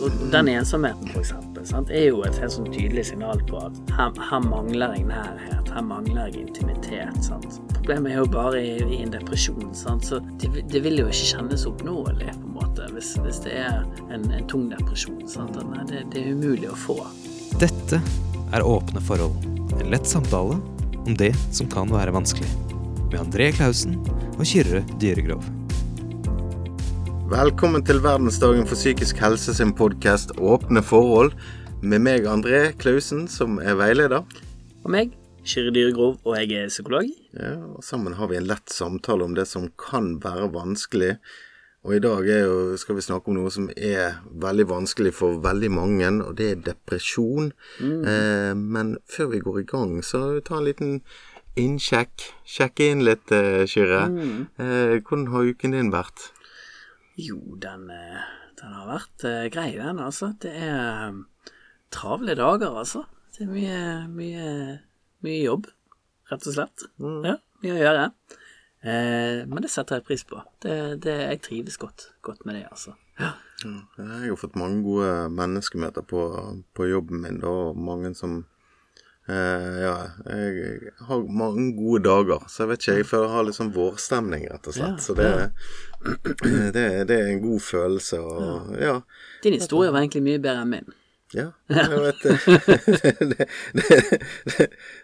Og den ensomheten, eksempel, er jo et helt sånn tydelig signal på at her, her mangler jeg nærhet, her mangler jeg intimitet. Sant. Problemet er jo bare i, i en depresjon, sant, så det, det, vil jo ikke kjennes oppnåelig, på en måte, hvis, hvis det er en, en tung depresjon. Nei, det, det er umulig å få. Dette er Åpne forhold, en lett samtale om det som kan være vanskelig. Med André Klausen og Kyrre Dyregrov. Velkommen til verdensdagen for psykisk helse sin podkast Åpne forhold. Med meg André Klausen, som er veileder. Og meg, Kyrre Dyregrov, og jeg er psykolog. Ja, og Sammen har vi en lett samtale om det som kan være vanskelig. Og i dag jo, skal vi snakke om noe som er veldig vanskelig for veldig mange, og det er depresjon. Mm. Eh, men før vi går i gang, så ta en liten innsjekk. Sjekke inn litt, eh, Kyrre. Mm. Eh, hvordan har uken din vært? Jo, den, eh, den har vært uh, grei, den, altså. Det er um, travle dager, altså. Det er mye, mye, mye jobb, rett og slett. Mm. Ja, mye å gjøre. Eh, men det setter jeg pris på. Det, det, jeg trives godt, godt med det, altså. Ja. Jeg har fått mange gode menneskemøter på, på jobben min, da, og mange som Uh, ja, jeg har mange gode dager, så jeg vet ikke, jeg føler jeg har litt sånn vårstemning, rett og slett. Ja, så det, det, det, er en god følelse, og ja. Din historie var egentlig mye bedre enn min. Ja, jeg vet det.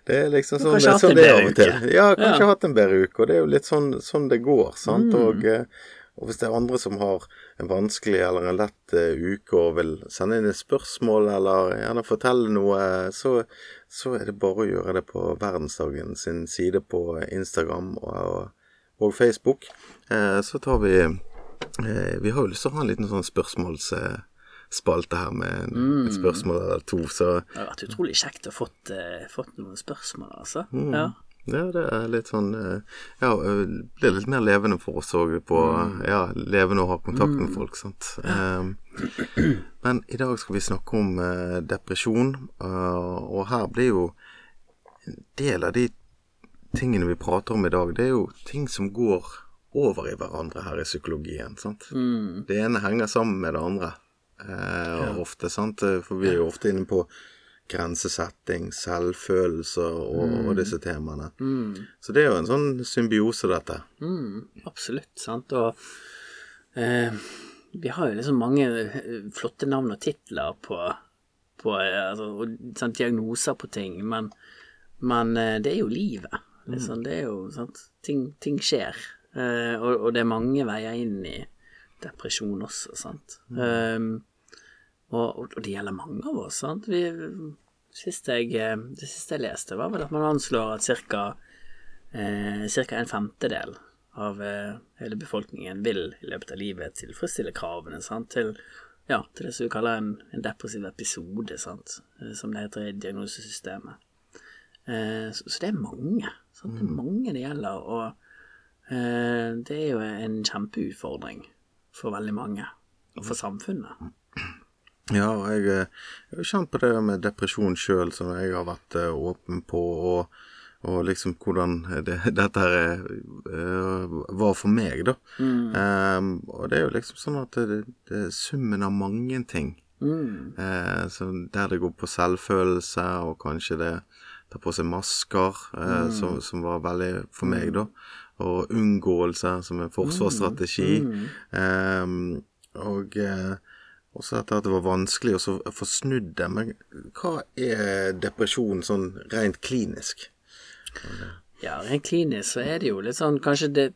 det, er liksom sånn det, sånn det er av og til. Ja, kanskje ja. hatt en bedre uke, og det er jo litt sånn, sånn det går, sant. Mm. Og uh, og hvis det er andre som har en vanskelig eller en lett uh, uke og vil sende inn et spørsmål eller gjerne fortelle noe, så, så, er det bare å gjøre det på Verdensdagen sin side på Instagram og, og Facebook. Eh, så tar vi eh, Vi har jo lyst til å ha en liten sånn spørsmålsspalte her med mm. et spørsmål eller to, så Det har vært utrolig kjekt å fått, fått noen spørsmål, altså. Mm. Ja. Ja, det er litt sånn eh, Ja, blir litt mer levende for oss òg på mm. Ja, levende å ha kontakt med mm. folk, sant. Um, men i dag skal vi snakke om uh, depresjon, og her blir jo en del av de tingene vi prater om i dag, det er jo ting som går over i hverandre her i psykologien, sant. Mm. Det ene henger sammen med det andre ofte, sant. For vi er jo ofte inne på grensesetting, selvfølelse og, mm. og disse temaene. Mm. Så det er jo en sånn symbiose, dette. Mm, absolutt, sant. Og eh, vi har jo liksom mange eh, flotte navn og titler på, på eh, altså, og sant, diagnoser på ting, men, men, eh, det er jo livet. Liksom. Det er jo sant Ting, ting skjer. Eh, og, og, det er mange veier inn i depresjon også, sant. Um, og, og, det gjelder mange av oss. sant? Vi, siste jeg, det siste jeg leste, var vel at man anslår at ca. Eh, en femtedel av eh, hele befolkningen vil i løpet av livet tilfredsstille kravene sant? Til, ja, til det som vi kaller en, en depressiv episode, sant? Eh, som det heter i diagnosesystemet. Eh, så, så, det er mange. Sant? Det er mm. mange det gjelder. Og eh, det er jo en kjempeutfordring for veldig mange, og for samfunnet. Ja, jeg, eh, jeg har kjent på det med depresjon sjøl, som jeg har vært uh, åpen på, og, og, liksom hvordan det, dette her uh, var for meg, da. Mm. Um, og det er jo liksom sånn at det, det er summen av mange ting. Mm. Uh, der det går på selvfølelse, og kanskje det tar på seg masker, mm. som, som, var veldig for meg, da. Og unngåelse som en forsvarsstrategi. Um, og også at det var vanskelig å få snudd det. Men hva er depresjon sånn rent klinisk? Ja, rent klinisk så er det jo litt sånn Kanskje det,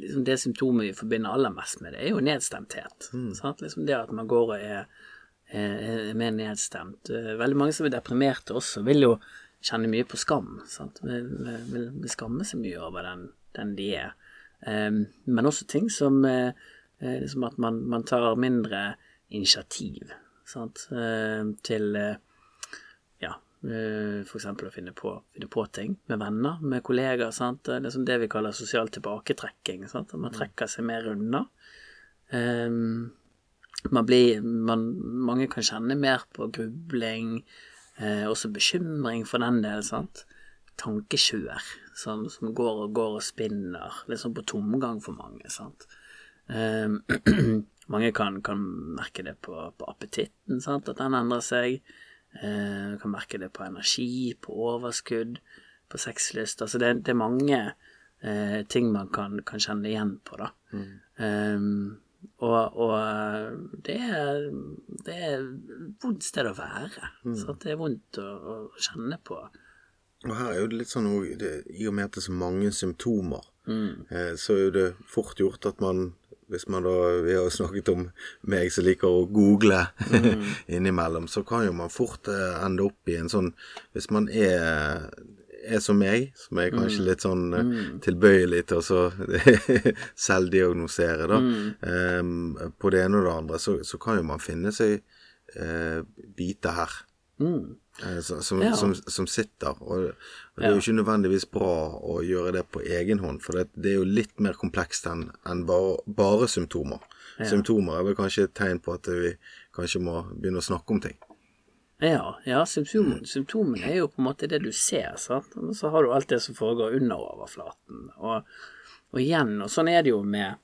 liksom det symptomet vi forbinder aller mest med, det er jo nedstemthet. Mm. Liksom det at man går og er, er, mer nedstemt. Eh, veldig mange som er deprimerte også, vil jo kjenne mye på skam. Sant? Vil, vil, vil skamme seg mye over den, den de er. Um, men også ting som uh, liksom at man, man tar mindre initiativ sant? Eh, til eh, ja, eh, f.eks. å finne på, finne på, ting med venner, med kollegaer. Sant? Det er det vi kaller sosial tilbaketrekking. Sant? Man mm. trekker seg mer unna. Man blir, man, mange kan kjenne mer på grubling, også bekymring for den del. sant? Tankekjør som, som, går og går og spinner, liksom på tomgang for mange. sant? Eh, mange kan, kan merke det på, på appetitten, sant? at den endrer seg. Eh, kan merke det på energi, på overskudd, på sexlyst. Altså det, det er mange eh, ting man kan, kan, kjenne igjen på, da. Mm. og, og det, er, det er vondt sted å være. Mm. Så det er vondt å, å, kjenne på. Og her er jo det litt sånn det, I og med at det er så mange symptomer, mm. eh, så er det fort gjort at man hvis man da Vi har snakket om meg som liker å google mm. innimellom, så kan jo man fort eh, ende opp i en sånn Hvis man er er som meg, som er kanskje mm. litt sånn eh, mm. tilbøyelig til å selvdiagnosere, da, mm. um, på det ene og det andre, så, så kan jo man finne seg uh, biter her. Mm. Uh, som, ja. som, som, sitter. Og, det er jo ikke nødvendigvis bra å gjøre det på egen hånd, for det, det er jo litt mer komplekst enn en bare, bare, symptomer. Ja. Symptomer er vel kanskje et tegn på at vi kanskje må begynne å snakke om ting. Ja, ja symptomene, symptomene er jo på en måte det du ser, sant? og så har du alt det som foregår under overflaten. Og, og igjen, og sånn er det jo med,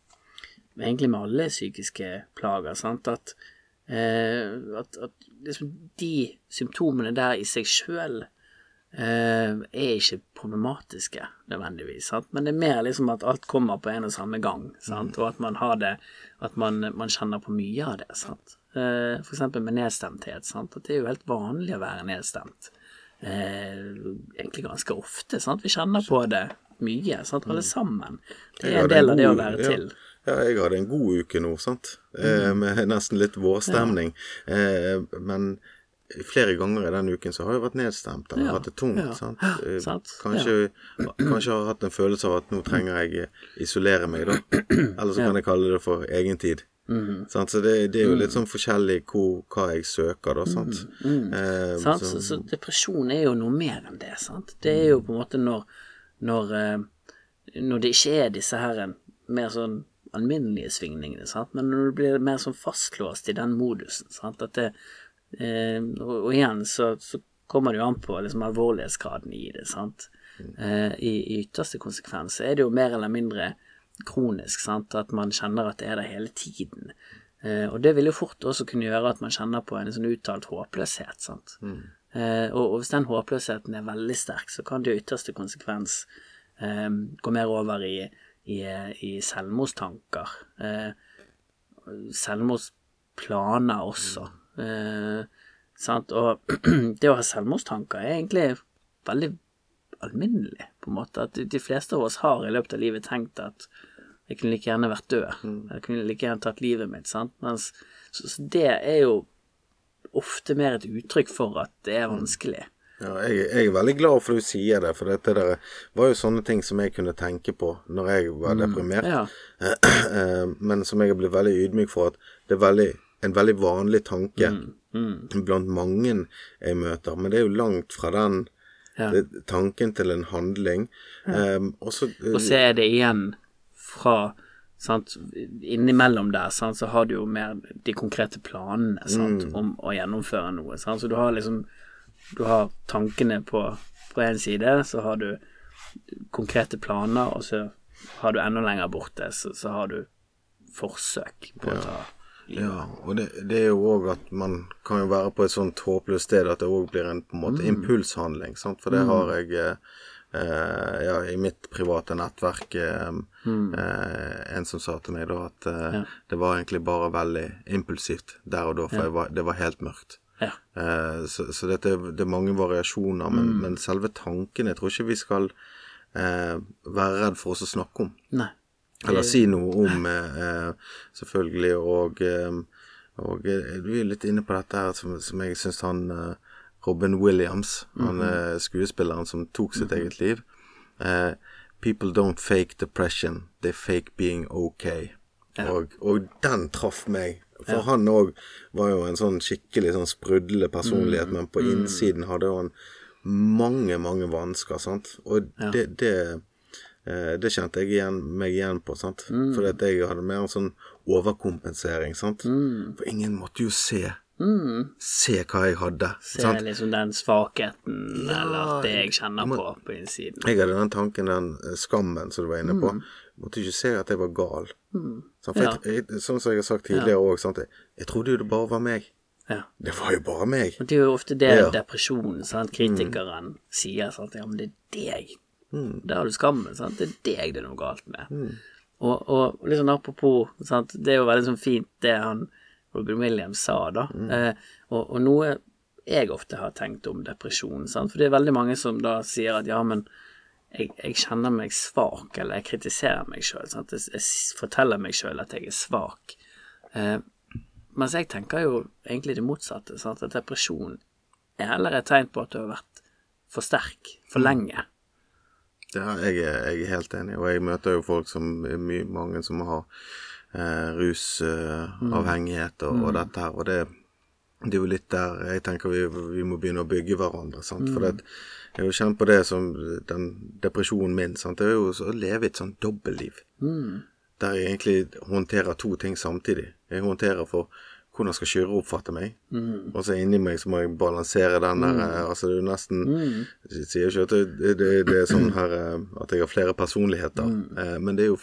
med egentlig med alle psykiske plager, sant, at, eh, at, at liksom de symptomene der i seg sjøl eh, er ikke problematiske nødvendigvis, sant? men det er mer liksom at alt kommer på en og samme gang, sant? og at man har det, at man, man kjenner på mye av det. sant? Eh, F.eks. med nedstemthet. Sant? At det er jo helt vanlig å være nedstemt. Eh, egentlig ganske ofte. Sant? Vi kjenner på det mye, sant? alle mm. sammen. Det er en del av det å være til. Ja, jeg hadde en god uke nå, sant. Eh, mm. med nesten litt vårstemning. Ja. Eh, men flere ganger i den uken så har jeg vært nedstemt eller ja, hatt det tungt. Ja, sant? sant? Kanskje, ja. kanskje har hatt en følelse av at nå trenger jeg isolere meg, da. Eller så kan jeg kalle det for egentid. Mm. Så det, det, er jo litt mm. sånn forskjellig hvor, hva jeg søker, da. Sant? Mm. mm. Eh, sant? Så, så, depresjon er jo noe mer enn det. Sant? Det er jo på en måte når, når, eh, når det ikke er disse her mer sånn alminnelige svingningene, sant? men når du blir mer sånn fastlåst i den modusen. Sant? Det, eh, og, og, igjen så, så, kommer det jo an på liksom, alvorlighetsgraden i det. Sant? Mm. Eh, i, I ytterste konsekvens er det jo mer eller mindre kronisk, sant? at man kjenner at det er der hele tiden. Eh, og det vil jo fort også kunne gjøre at man kjenner på en sånn uttalt håpløshet. sant? Mm. Eh, og, og, hvis den håpløsheten er veldig sterk, så kan det i ytterste konsekvens eh, gå mer over i, i, i selvmordstanker. Eh, selvmordsplaner også. Mm. sant? Og det å ha selvmordstanker er egentlig veldig alminnelig, på en måte. At de fleste av oss har i løpet av livet tenkt at jeg kunne like gjerne vært død. Mm. Jeg kunne like gjerne tatt livet mitt. sant? Mens, så, så, det er jo ofte mer et uttrykk for at det er vanskelig. Ja, jeg, jeg, er veldig glad for at du sier det, for dette der var jo sånne ting som jeg kunne tenke på når jeg var mm, deprimert, ja. Eh, men som jeg har blitt veldig ydmyk for at det er veldig, en veldig vanlig tanke mm, mm. blant mange jeg møter, men det er jo langt fra den ja. tanken til en handling. Um, og så er det igjen fra sant, Innimellom der sant, så har du jo mer de konkrete planene sant, mm. om å gjennomføre noe. Sant? Så du har liksom Du har tankene på på en side, så har du konkrete planer, og så har du enda lenger borte, så, så har du forsøk på ja. å ta livet. Ja, og det, det er jo òg at man kan jo være på et sånt håpløst sted at det òg blir en på en måte mm. impulshandling, sant, for det mm. har jeg eh, ja, i mitt private nettverk uh, mm. uh, en som sa til meg da at ja. det var egentlig bare veldig impulsivt der og da, for ja. var, det var helt mørkt. Ja. så, så dette, det er mange variasjoner, men, mm. men, selve tanken Jeg tror ikke vi skal være redd for oss å snakke om. Nei. Eller si noe om, selvfølgelig, og, og du er litt inne på dette her som, som jeg syns han Robin Williams, han er skuespilleren som tok sitt mm -hmm. eget liv. Uh, People don't fake depression, they fake being okay. Ja. Og, og, den traff meg. For ja. han òg var jo en sånn skikkelig sånn sprudlende personlighet, mm, men på mm. innsiden hadde han mange, mange vansker, sant. Og ja. det, det, eh, det, kjente jeg igjen, meg igjen på, sant. Mm. For jeg hadde mer en sånn overkompensering, sant. Mm. For ingen måtte jo se Mm. Se hva jeg hadde. Se sant? liksom den svakheten, ja, eller det jeg kjenner må, på på innsiden. Jeg hadde den tanken, den eh, skammen som du var inne på. Mm. måtte ikke se at jeg var gal. Mm. Sånn, Ja. jeg, jeg, sånn som jeg har sagt tidligere òg, jeg, jeg trodde jo det bare var meg. Ja. Det var jo bare meg. Og det er jo ofte det Ja. depresjonen, sant, kritikeren sier, sant, ja, men det er deg. Mm. Der har du skammen, sant, det er deg det er noe galt med. Og, og litt sånn apropos, sant, det er jo veldig sånn fint det han Robin Williams sa, da. Eh, og, og noe jeg ofte har tenkt om depresjon, sant, for det er veldig mange som da sier at ja, men jeg, jeg kjenner meg svak, eller jeg kritiserer meg sjøl. Jeg, jeg forteller meg sjøl at jeg er svak. Eh, mens jeg tenker jo egentlig det motsatte. Sant? At depresjon er heller et tegn på at du har vært for sterk for lenge. Ja, jeg, er, jeg er helt enig, og jeg møter jo folk som my, mange som har eh, rusavhengighet og, og dette her, og det, det er jo litt der jeg tenker vi, vi må begynne å bygge hverandre, sant. For det, jeg har jo kjent på det som den depresjonen min, sant. Det er jo å leve et sånn dobbeltliv. Der jeg egentlig håndterer to ting samtidig. Jeg håndterer for hvordan skal Kyrre oppfatte meg, og så inni meg så må jeg balansere den der mm. Altså det er jo nesten Jeg sier ikke at det, det, det er sånn her eh, at jeg har flere personligheter, eh, men det er jo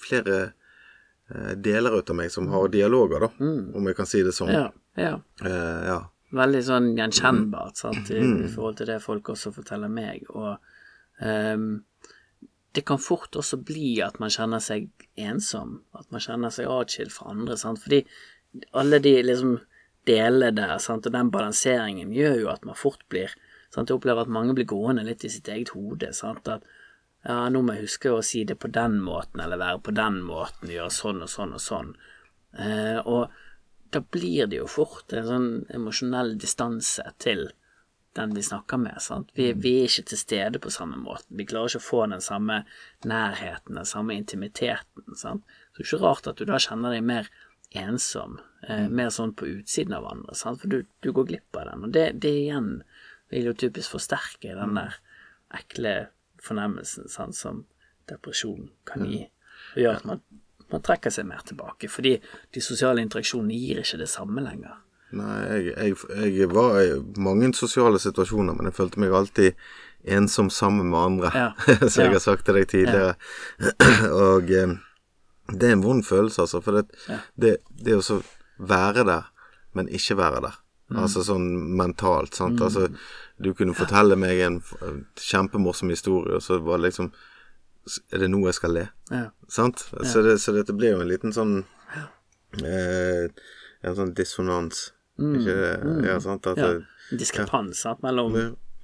flere eh, deler ut av meg som har dialoger, da, om jeg kan si det sånn. Ja, ja. Eh, ja. Veldig sånn gjenkjennbart sant, i, i forhold til det folk også forteller meg. Og um, det kan fort også bli at man kjenner seg ensom, at man kjenner seg atskilt fra andre. Sant? Fordi alle de liksom delene der, sant, og den balanseringen gjør jo at man fort blir sant? Jeg opplever at mange blir gående litt i sitt eget hode. Sant? At ja, nå må jeg huske å si det på den måten, eller være på den måten, gjøre sånn og sånn og sånn. Eh, og da blir det jo fort en sånn emosjonell distanse til den vi snakker med. Sant? Vi, vi er ikke til stede på samme måte. Vi klarer ikke å få den samme nærheten, den samme intimiteten. Sant? Så det er ikke rart at du da kjenner deg mer ensom, eh, mer sånn på utsiden av andre, sant? for du, du går glipp av den. Og det, det igjen vil jo typisk forsterke den der ekle fornemmelsen sant? som depresjon kan gi, og gjør at man, man trekker seg mer tilbake, fordi de sosiale interaksjonene gir ikke det samme lenger. Nei, jeg, jeg, jeg var i mange sosiale situasjoner, men jeg følte meg alltid ensom sammen med andre. Ja. Så jeg Ja. har sagt til deg tidligere. Og eh, det er en vond følelse, altså. For det, det, det å være der, men ikke være der. Mm. Altså sånn mentalt, sant. Altså, du kunne fortelle meg en kjempemorsom historie, og så var det liksom Er det nå jeg skal le? Ja. Sant? Så, det, så dette blir jo en liten sånn eh, En sånn dissonans. Ikke det? Ja, sant? At Mm. Ja, diskrepans? Mellom,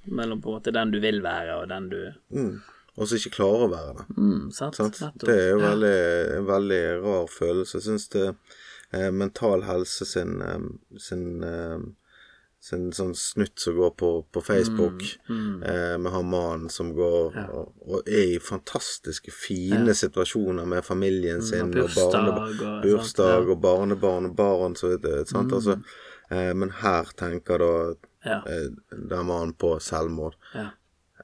mellom på en måte den du vil være, og den du mm, Og så ikke klarer å være det. mm, sant? Sant? Det er jo veldig, en veldig rar følelse. Jeg syns det eh, Mental Helse sin, eh, sin, eh, sin sånn snutt som går på, på Facebook, Mm, eh, med han mannen som går og, og er i fantastiske, fine situasjoner med familien sin, Mm, og bursdag barne, og bursdag og barnebarn og barn, så vidt, sant? Altså, eh, men her tenker da Ja. eh, den mannen på selvmord. Ja.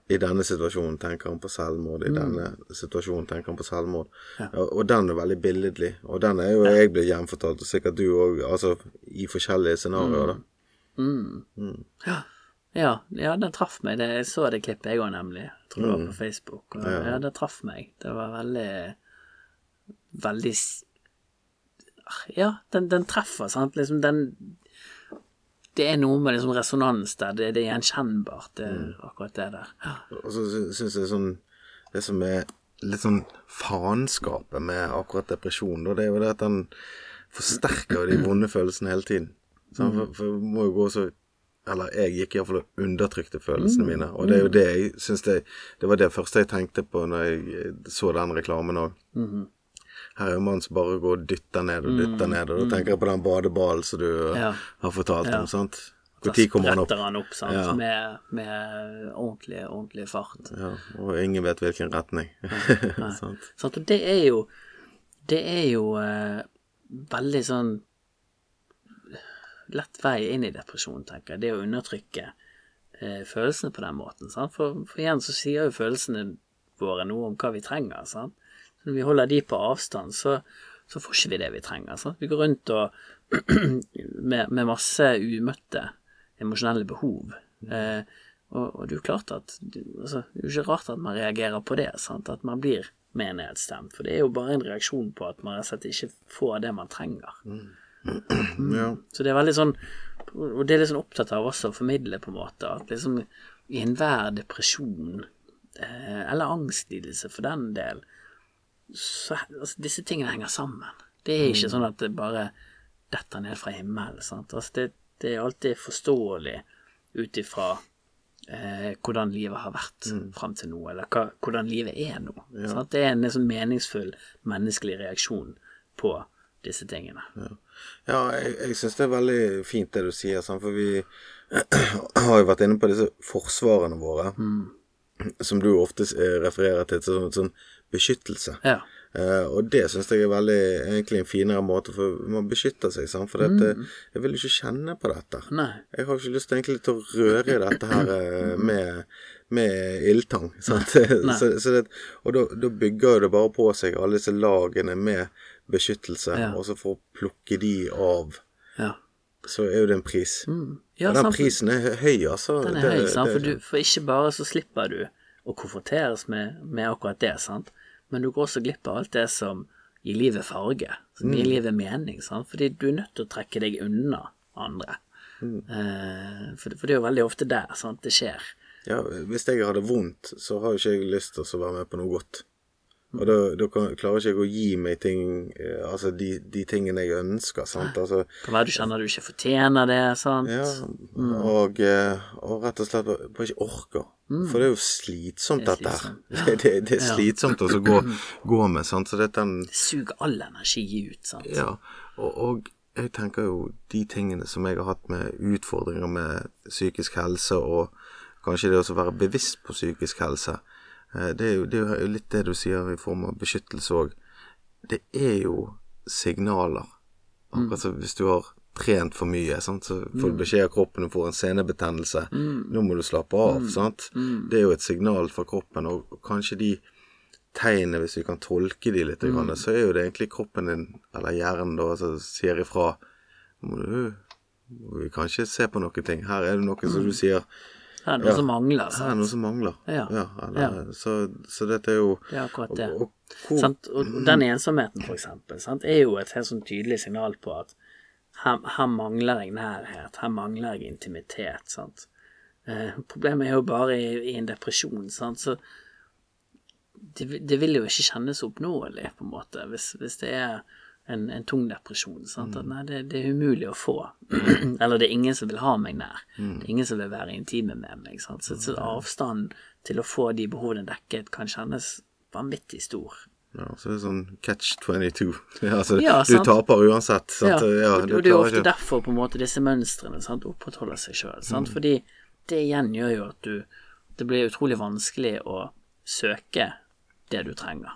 I denne situasjonen tenker han på selvmord. Mm. I denne situasjonen tenker han på selvmord. Og, og den er veldig billedlig. Og den er jo jeg blitt gjenfortalt, og sikkert du òg, altså i forskjellige scenarioer, da. Ja. Ja, ja, den traff meg. Det, jeg så det klippet jeg òg, nemlig. Jeg tror det Mm. var på Facebook. Og, ja. det traff meg. Det var veldig Veldig Ja, den, den treffer, sant. Liksom den Det er noe med liksom resonans der. Det, det er gjenkjennbart, det, Mm. akkurat det der. Ja. Og så syns jeg sånn Det som er litt sånn faenskapet med akkurat depresjon, da, det er jo det at den forsterker de vonde følelsene hele tiden. Sant? For, for må jo gå så Eller jeg gikk iallfall og undertrykte følelsene mine. Og det er jo det jeg syns det Det var det første jeg tenkte på når jeg eh, så den reklamen òg. Her er jo en mann som bare går og dytter ned og dytter ned, og da tenker jeg på den badeballen som du Ja. har fortalt Ja. om, sant. Når kommer han opp? han opp, sant, Ja. med, med ordentlig, ordentlig fart. Ja, og ingen vet hvilken retning. sant. Sant? Og det er jo Det er jo eh, veldig sånn lett vei inn i depresjon, tenker jeg. Det å undertrykke eh, følelsene på den måten. Sant? For, for igjen så sier jo følelsene våre noe om hva vi trenger. Sant? Så når vi holder de på avstand, så, så får ikke vi det vi trenger. Sant? Vi går rundt og med, med masse umøtte emosjonelle behov. Eh, og, og det er jo klart at altså, Det er jo ikke rart at man reagerer på det. Sant? At man blir med nedstemt. For det er jo bare en reaksjon på at man rett og slett ikke får det man trenger. Ja. Så det er veldig sånn Og det er litt sånn opptatt av også å formidle, på en måte, at liksom i enhver depresjon, eh, eller angstlidelse for den del, så altså, disse tingene henger sammen. Det er ikke sånn at det bare detter ned fra himmelen. Altså, det, det er alltid forståelig ut ifra eh, hvordan livet har vært frem til nå, eller hva, hvordan livet er nå. Sant? Det er en sånn meningsfull menneskelig reaksjon på disse tingene. Ja, jeg, jeg syns det er veldig fint det du sier, sånn, for vi har jo vært inne på disse forsvarene våre, som du ofte eh, refererer til som sånn beskyttelse. Ja. Uh, og det syns jeg er veldig egentlig en finere måte, for man beskytter seg, sant? for dette, jeg vil ikke kjenne på dette. Nei. Jeg har ikke lyst egentlig til å røre i dette her eh, med, med ildtang. Sant? så, så det, og da, da bygger jo det bare på seg alle disse lagene med beskyttelse, Ja. og så for å plukke de av, Ja. så er jo det en pris. Ja, og den sant. prisen er høy, altså. Den er Det- høy, sant? For, du, for ikke bare så slipper du å konfronteres med, med akkurat det, sant? men du går også glipp av alt det som gir livet farge, som gir livet mening, sant? fordi du er nødt til å trekke deg unna andre. Eh, for, for det er jo veldig ofte der sant? det skjer. Ja, hvis jeg hadde vondt, så har jo ikke jeg lyst til å være med på noe godt. Og da, da klarer ikke jeg å gi meg ting eh, Altså de, de tingene jeg ønsker, sant. Altså, kan være du kjenner du ikke fortjener det, sant? ja, og, eh, og rett og slett bare ikke orker. For det er jo slitsomt, Det er dette her. slitsomt. Det, det, er slitsomt å gå, gå med, sant. Så det er den suger all energi ut, sant? Ja, og, og jeg tenker jo de tingene som jeg har hatt med utfordringer med psykisk helse, og kanskje det å være bevisst på psykisk helse, det er, jo, det er jo litt det du sier i form av beskyttelse òg. Det er jo signaler. Akkurat som hvis du har trent for mye, sant? så får du beskjed av kroppen du får en senebetennelse. Nå må du slappe av. Sant? Det er jo et signal fra kroppen, og kanskje de tegnene, hvis vi kan tolke de litt, mm. så er jo det egentlig kroppen din, eller hjernen, da, som sier ifra må du, må vi kanskje se på noen ting. Her er det noe som du sier Her er det noe Ja. som mangler, Sant? Her er det noe som mangler. Ja. eller, Så, så dette er jo Det er akkurat det. Og, og? Og den ensomheten, for eksempel, sant? er jo et helt sånn tydelig signal på at her, her mangler jeg nærhet, her mangler jeg intimitet. Sant? Eh, problemet er jo bare i, i en depresjon, sant? så det, det vil jo ikke kjennes oppnåelig, på en måte, hvis, hvis det er en, en tung depresjon. Sant? At nei, det, det er umulig å få. Eller det er ingen som vil ha meg nær. Det er ingen som vil være intime med meg. Sant? Så, så avstanden til å få de behovene dekket kan kjennes vanvittig stor. ja, så er det sånn catch 22. Ja, altså, Ja, du taper uansett. Sant? Ja, og, du og det er ofte ikke- derfor på en måte disse mønstrene sant, opprettholder seg sjøl. Mm. Fordi det igjen gjør jo at du Det blir utrolig vanskelig å søke det du trenger.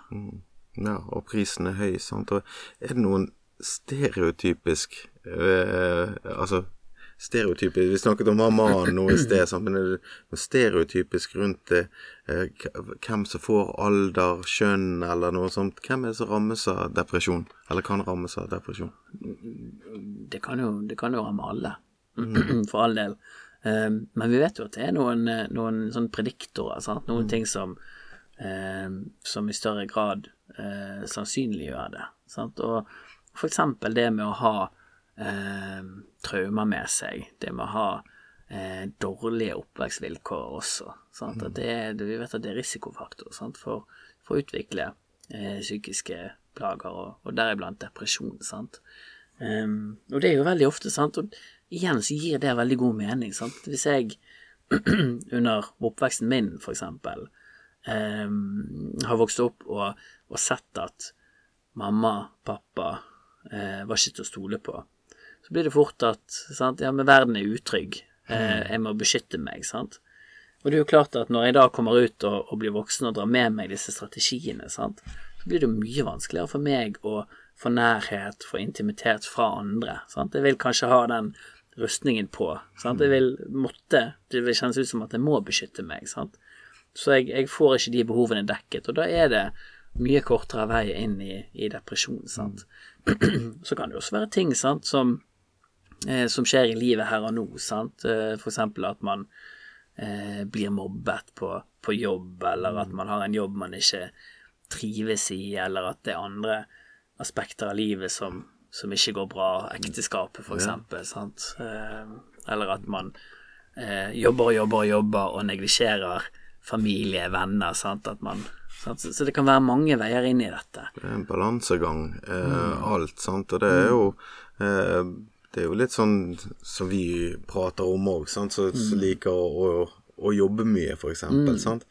Ja, og prisen er høy, sant. Og er det noen stereotypisk eh, Altså stereotypisk Vi snakket om mammaen nå i sted, sant? men er det noe stereotypisk rundt det? Eh, hvem som får alder, kjønn eller noe sånt? Hvem er det som rammes av depresjon? Eller kan rammes av depresjon? Det kan jo, det kan jo ramme alle, for all del. Eh, men vi vet jo at det er noen, noen sånne prediktorer, sant? noen ting som, som i større grad eh, sannsynliggjør det. Sant? Og eksempel det med å ha eh, traumer med seg, det med å ha eh, dårlige oppvekstvilkår også. Sant? At det det, vi vet at det er risikofaktor sant? For, for å utvikle eh, psykiske plager, og, og deriblant depresjon. Sant? Ehm, og det er jo veldig ofte, sant, og igjen så gir det veldig god mening, sant. Hvis jeg under oppveksten min, for eksempel, har vokst opp og, og sett at mamma, pappa eh, var ikke til å stole på, så blir det fort at sant, ja, men verden er utrygg, eh, jeg må beskytte meg, sant. Og det er jo klart at når jeg da kommer ut og, og blir voksen og drar med meg disse strategiene, sant, så blir det jo mye vanskeligere for meg å få nærhet, få intimitet fra andre. Sant? Jeg vil kanskje ha den rustningen på. Sant? Jeg vil måtte Det vil kjennes ut som at jeg må beskytte meg. Sant? Så jeg, jeg får ikke de behovene dekket, og da er det mye kortere vei inn i, i depresjon. Sant? Så kan det også være ting sant, som, eh, som skjer i livet her og nå. Sant? Eh, for eksempel at man eh, blir mobbet på, på jobb, eller at man har en jobb man ikke trives i, eller at det er andre aspekter av livet som, som ikke går bra. Ekteskapet, for eksempel. Sant? Eh, eller at man eh, jobber og jobber og jobber og neglisjerer familie, venner. Sant? At man, sant? Så, det kan være mange veier inn i dette. Det er en balansegang, eh, alt, sant. Og det er jo eh, Det er jo litt sånn som vi prater om òg, som som liker å, å, å jobbe mye, for eksempel, sant.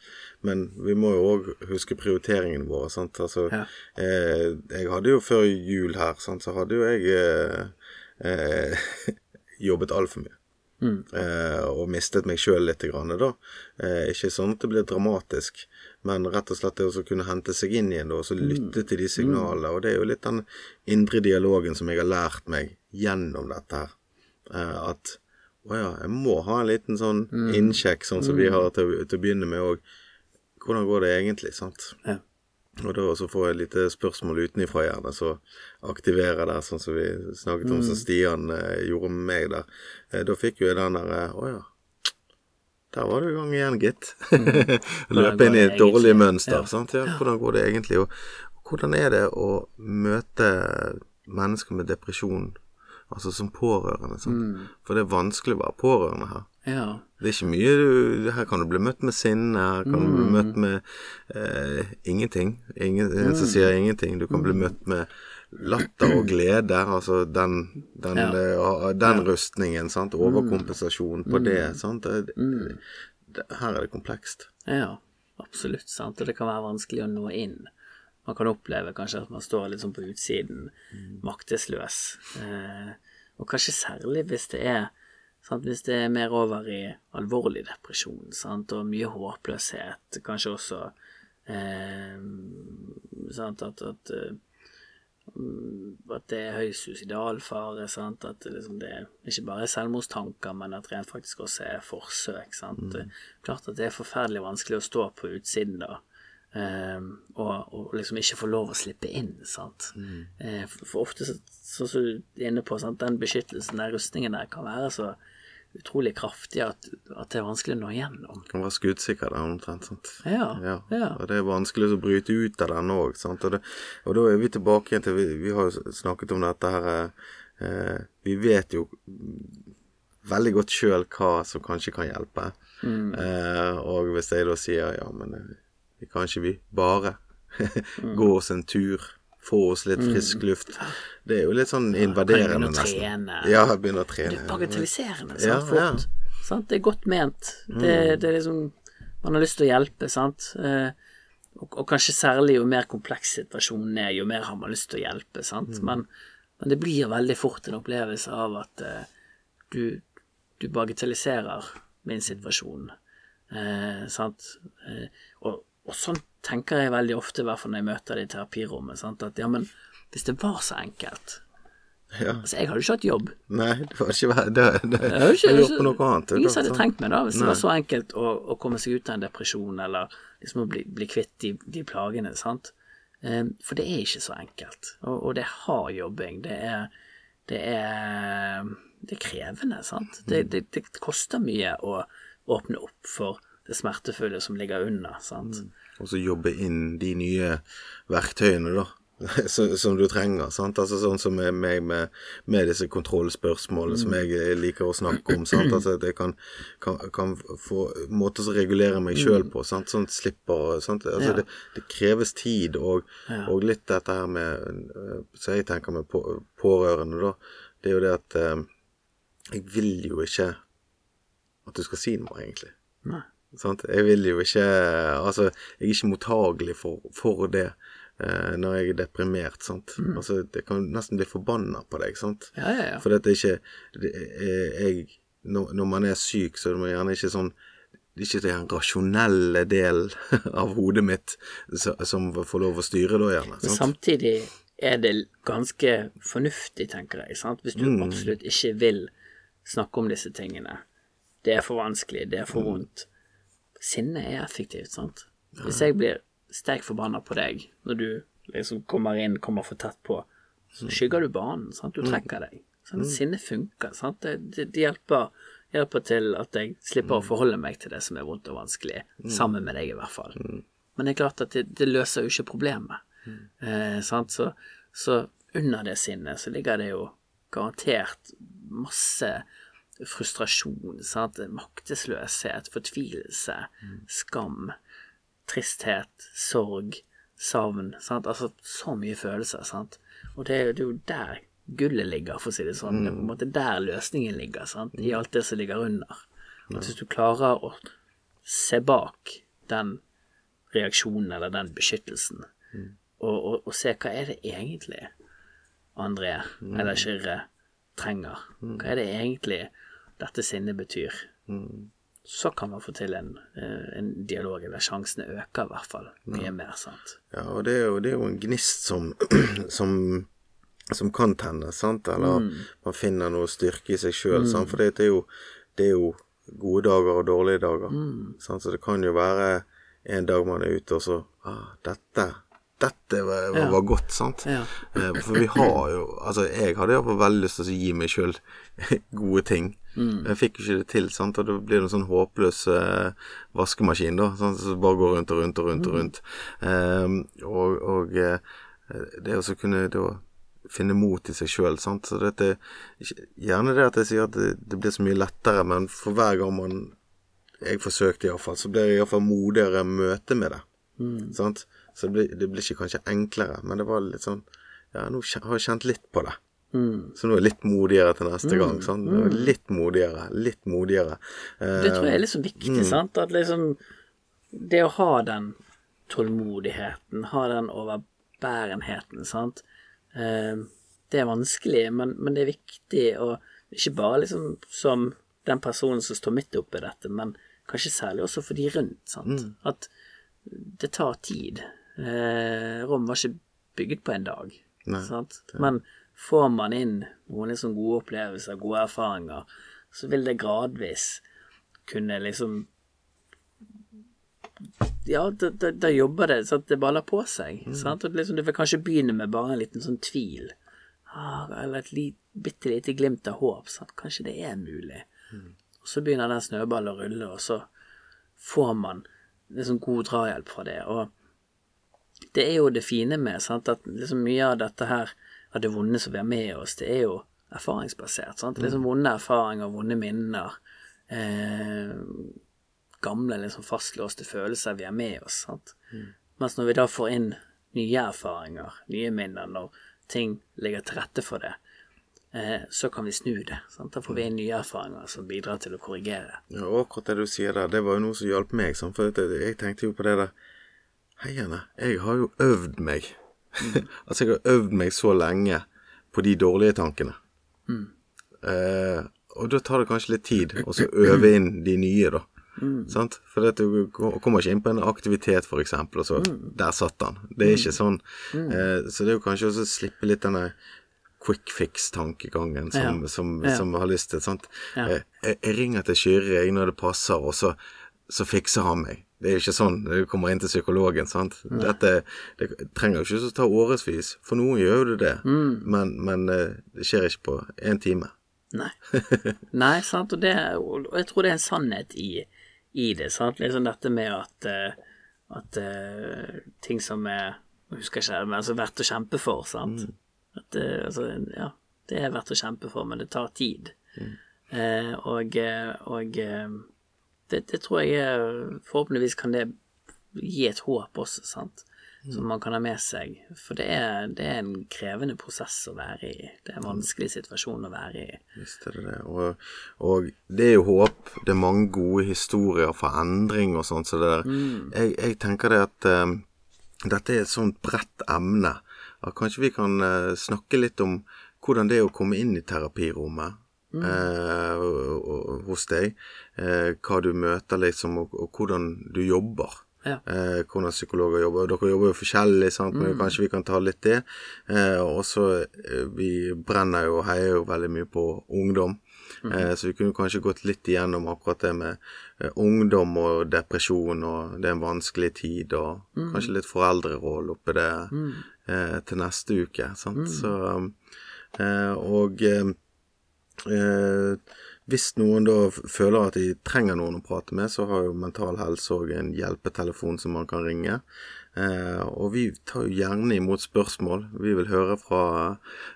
Men vi må jo òg huske prioriteringene våre, sant. Altså, Ja. eh, jeg hadde jo før jul her, sant, så hadde jo jeg eh, eh, jobbet altfor mye. Eh, og mistet meg sjøl litt, grann, da. Eh, ikke sånn at det blir dramatisk, men rett og slett det å kunne hente seg inn igjen da, og så lytte til de signalene. Og det er jo litt den indre dialogen som jeg har lært meg gjennom dette her. Eh, at å ja, jeg må ha en liten sånn innsjekk, sånn som vi har til, til å begynne med òg. Hvordan går det egentlig, sant? Ja. Og da så får jeg et lite spørsmål utenifra gjerne, så aktiverer det, sånn som vi snakket om, som Stian eh, gjorde med meg der. Eh, da fikk jo jeg den der eh, Å ja. Der var du i gang igjen, gitt. Løpe inn i et dårlig egentlig? mønster. Ja. Sant? Ja, hvordan går det egentlig? Og hvordan er det å møte mennesker med depresjon, altså som pårørende? Sant? Mm. For det er vanskelig å være pårørende her. Ja. Det er ikke mye du Her kan du bli møtt med sinne, her kan du bli Mm. møtt med eh, ingenting. Ingen, en som sier ingenting. Du kan Mm. bli møtt med latter og glede, altså den, den, Ja. Mm. den ja. rustningen, sant. Overkompensasjon på det, sant. Det, det, her er det komplekst. Ja, absolutt. sant, Og det kan være vanskelig å nå inn. Man kan oppleve kanskje at man står litt sånn på utsiden, maktesløs. Eh, og kanskje særlig hvis det er sant, Hvis det er mer over i alvorlig depresjon sant, og mye håpløshet, kanskje også eh, sant, at, at eh, at det er høy suicidalfare, sant? at det, liksom, det ikke bare er selvmordstanker, men at det rent faktisk også er forsøk. Sant? Er Klart at det er forferdelig vanskelig å stå på utsiden da, eh, og, og liksom ikke få lov å slippe inn. Sant? Eh, for, for ofte, så- sånn som du er inne på, sant? den beskyttelsen, den rustningen der, kan være så utrolig kraftig at, at det er vanskelig å nå igjennom. Kan være skuddsikker der omtrent. sant. Ja, Ja, ja. og det er vanskelig å bryte ut av den òg. Og, det- og da er vi tilbake igjen til Vi, vi har jo snakket om dette her eh, Vi vet jo veldig godt sjøl hva som kanskje kan hjelpe. Mm. Eh, og hvis jeg da sier ja, men eh, vi bare gå oss en tur, få oss litt frisk luft Det er jo litt sånn invaderende, nesten. trene. Ja, begynne å Det er bagatelliserende, Ja, fort. Ja. Sant? Det er godt ment. Det, det er liksom Man har lyst til å hjelpe, sant. Eh, og, og kanskje særlig jo mer kompleks situasjonen er, jo mer har man lyst til å hjelpe, sant. Men, men det blir veldig fort en opplevelse av at uh, du, du bagatelliserer min situasjon. Eh, sant. Eh, og, og sånn tenker jeg veldig ofte, i hvert fall når jeg møter det i terapirommet, sant. At ja, men hvis det var så enkelt Ja. Altså, jeg hadde ikke hatt jobb. Nei, det var ikke det, det, det, Jeg hadde ikke- Jeg på noe annet. Ingen hadde trengt meg da, hvis det var så enkelt å, å komme seg ut av en depresjon, eller liksom å bli, bli kvitt de, de plagene, sant. Eh, for det er ikke så enkelt. Og, og det er hard jobbing. Det er, det er, det er krevende, sant. Det, det, det koster mye å åpne opp for det smertefulle som ligger under, sant. Og så jobbe inn de nye verktøyene, da. Som, som du trenger. sant? Altså Sånn som med meg med, med disse kontrollspørsmålene som jeg liker å snakke om. sant? Altså At jeg kan, kan, kan få måter å regulere meg sjøl på. sant? Sånn slipper sant? Altså Ja. det, det kreves tid, og, Ja. og litt dette her med eh, Så jeg tenker med på, pårørende, da. Det er jo det at eh, jeg vil jo ikke at du skal si noe, egentlig. Nei. Sant? Jeg vil jo ikke Altså, jeg er ikke mottagelig for, for det eh, når jeg er deprimert. Sant? Altså, jeg kan nesten bli forbanna på deg. Sant? Ja, ja, ja. For dette er ikke det er, jeg, når, når man er syk, så er man gjerne ikke sånn det er ikke den rasjonelle del av hodet mitt som, får lov å styre da, gjerne. Men Sant? samtidig er det ganske fornuftig, tenker jeg. Sant? Hvis du Mm. absolutt ikke vil snakke om disse tingene. Det er for vanskelig, det er Mm. for vondt. Sinne er effektivt, sant. Hvis jeg blir sterkt forbanna på deg når du liksom kommer inn, kommer for tett på, så skygger du banen, sant. Du Mm. trekker deg. Sant? Sinne funker, sant. Det, det, det hjelper, hjelper til at jeg slipper å forholde meg til det som er vondt og vanskelig, sammen med deg i hvert fall. Men det er klart at det, det løser jo ikke problemet. Eh, sant? Så, så under det sinnet så ligger det jo garantert masse frustrasjon, sant? maktesløshet, fortvilelse, skam, tristhet, sorg, savn. Sant? Altså så mye følelser. Sant? Og det er, jo- det er jo der gullet ligger, for å si det sånn. Det er på en måte der løsningen ligger, sant? i alt det som ligger under. At hvis du klarer å se bak den reaksjonen eller den beskyttelsen, og, og, og se hva er det egentlig André eller Kyrre trenger. Hva er det egentlig dette sinnet betyr? Så kan man få til en, eh, en dialog, eller sjansene øker i hvert fall mye mer. sant? Ja, og det er jo, det er jo en gnist som, som, som kan tennes, sant? Eller man finner noe styrke i seg sjøl, mm. For det er, jo, det er jo gode dager og dårlige dager. Sant? Så det kan jo være en dag man er ute, og så ah, dette, dette var, var, var godt, sant? Ja. Eh, For vi har jo Altså, jeg hadde iallfall veldig lyst til å gi meg sjøl gode ting. Jeg fikk jo ikke det til, sant, og det blir en sånn håpløs eh, vaskemaskin, da, sant? som bare går rundt og rundt og rundt og rundt. Eh, og og eh, det å kunne da finne mot i seg sjøl, så dette Gjerne det at jeg sier at det, det blir så mye lettere, men for hver gang man jeg forsøkte iallfall, så blir det iallfall modigere møte med det. Sant? Så det blir, det blir ikke kanskje enklere, men det var litt sånn Ja, nå har jeg kjent litt på det. Så nå er jeg litt modigere til neste gang. Sant? Er Litt modigere, litt modigere. Eh, Det tror jeg er litt så viktig, sant? At liksom Det å ha den tålmodigheten, ha den overbærenheten, sant. Eh, det er vanskelig, men, men det er viktig å Ikke bare liksom som den personen som står midt oppi dette, men kanskje særlig også for de rundt, sant. At det tar tid. Eh, Rom var ikke bygget på en dag, Nei, sant. Men får man inn noen liksom gode opplevelser, gode erfaringer, så vil det gradvis kunne liksom Ja, da, da, da jobber det sånn at det baller på seg. Sant? Og liksom, du vil kanskje begynne med bare en liten sånn tvil. Ah, eller et li, bitte lite glimt av håp. Sant? Kanskje det er mulig. Og så begynner den snøballen å rulle, og så får man liksom god drahjelp fra det. Og det er jo det fine med sant? at liksom mye av dette her, av det vonde som vi har med oss, det er jo erfaringsbasert. Sant? Det er liksom vonde erfaringer, vonde minner. Eh, gamle, liksom fastlåste følelser vi har med oss. Sant? Mens når vi da får inn nye erfaringer, nye minner, når ting ligger til rette for det, eh, så kan vi snu det. Sant? Da får vi inn nye erfaringer som bidrar til å korrigere. Ja, og akkurat det du sier der, det var jo noe som hjalp meg. Sant? for jeg tenkte jo på det der Heiene, jeg har jo øvd meg. Altså, jeg har øvd meg så lenge på de dårlige tankene. Eh, og da tar det kanskje litt tid å så øve inn de nye, da. Sant? For du kommer ikke inn på en aktivitet, eksempel, og så Der satt han. Det er ikke sånn. Eh, så det er jo kanskje også å slippe litt denne quick fix-tankegangen som, Ja. som, Ja. som har lyst til. Sant? Ja. Eh, jeg, jeg ringer til Kyrre når det passer, og så, så fikser han meg. Det er jo ikke sånn når du kommer inn til psykologen. sant? Dette det trenger jo ikke å ta årevis. For noen gjør jo det det, men, men eh, det skjer ikke på én time. Nei. Nei, sant, og, det, og jeg tror det er en sannhet i, i det. sant, liksom dette med at, eh, at eh, ting som er Jeg husker ikke, men altså verdt å kjempe for, sant. At, eh, altså, ja, det er verdt å kjempe for, men det tar tid. Eh, og eh, og eh, det, det tror jeg er Forhåpentligvis kan det gi et håp også, sant. Som man kan ha med seg. For det er, det er en krevende prosess å være i. Det er en vanskelig situasjon å være i. Visst er det det. Og, og det er jo håp. Det er mange gode historier for endring og sånn. Så det der. Jeg, jeg tenker det at um, dette er et sånt bredt emne. At kanskje vi kan eh, snakke litt om hvordan det er å komme inn i terapirommet. Eh, og- og- hos deg. Eh, hva du møter, liksom, og, og hvordan du jobber. Ja. Eh, hvordan psykologer jobber. Dere jobber jo forskjellig, sant? men kanskje vi kan ta litt det. Eh, og så eh, Vi brenner jo og heier jo veldig mye på ungdom. Eh, så vi kunne kanskje gått litt igjennom akkurat det med eh, ungdom og depresjon, og det er en vanskelig tid, og kanskje litt foreldrerolle oppi det eh, til neste uke. Sant? Så, eh, og eh, eh, hvis noen da føler at de trenger noen å prate med, så har jo Mental Helse òg en hjelpetelefon som man kan ringe. Eh, og vi tar jo gjerne imot spørsmål. Vi vil høre fra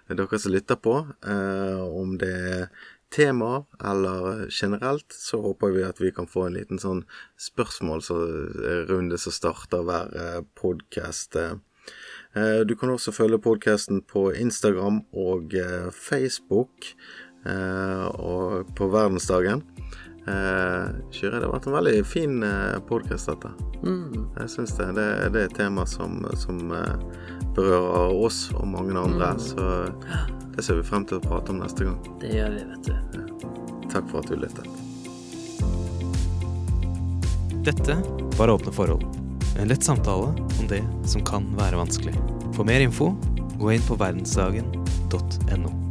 dere som lytter på, eh, om det er temaer eller generelt, så håper vi at vi kan få en liten sånn spørsmålsrunde som starter hver eh, podkast. Eh, du kan også følge podkasten på Instagram og eh, Facebook og på verdensdagen. Kyrre, det har vært en veldig fin podkast, dette. Mm. Jeg syns det. det. Det er et tema som, som berører oss og mange andre. Mm. Så det ser vi frem til å prate om neste gang. Det gjør vi, vet du. Ja. Takk for at du lyttet. Dette var Åpne forhold. En lett samtale om det som kan være vanskelig. For mer info, gå inn på verdensdagen.no.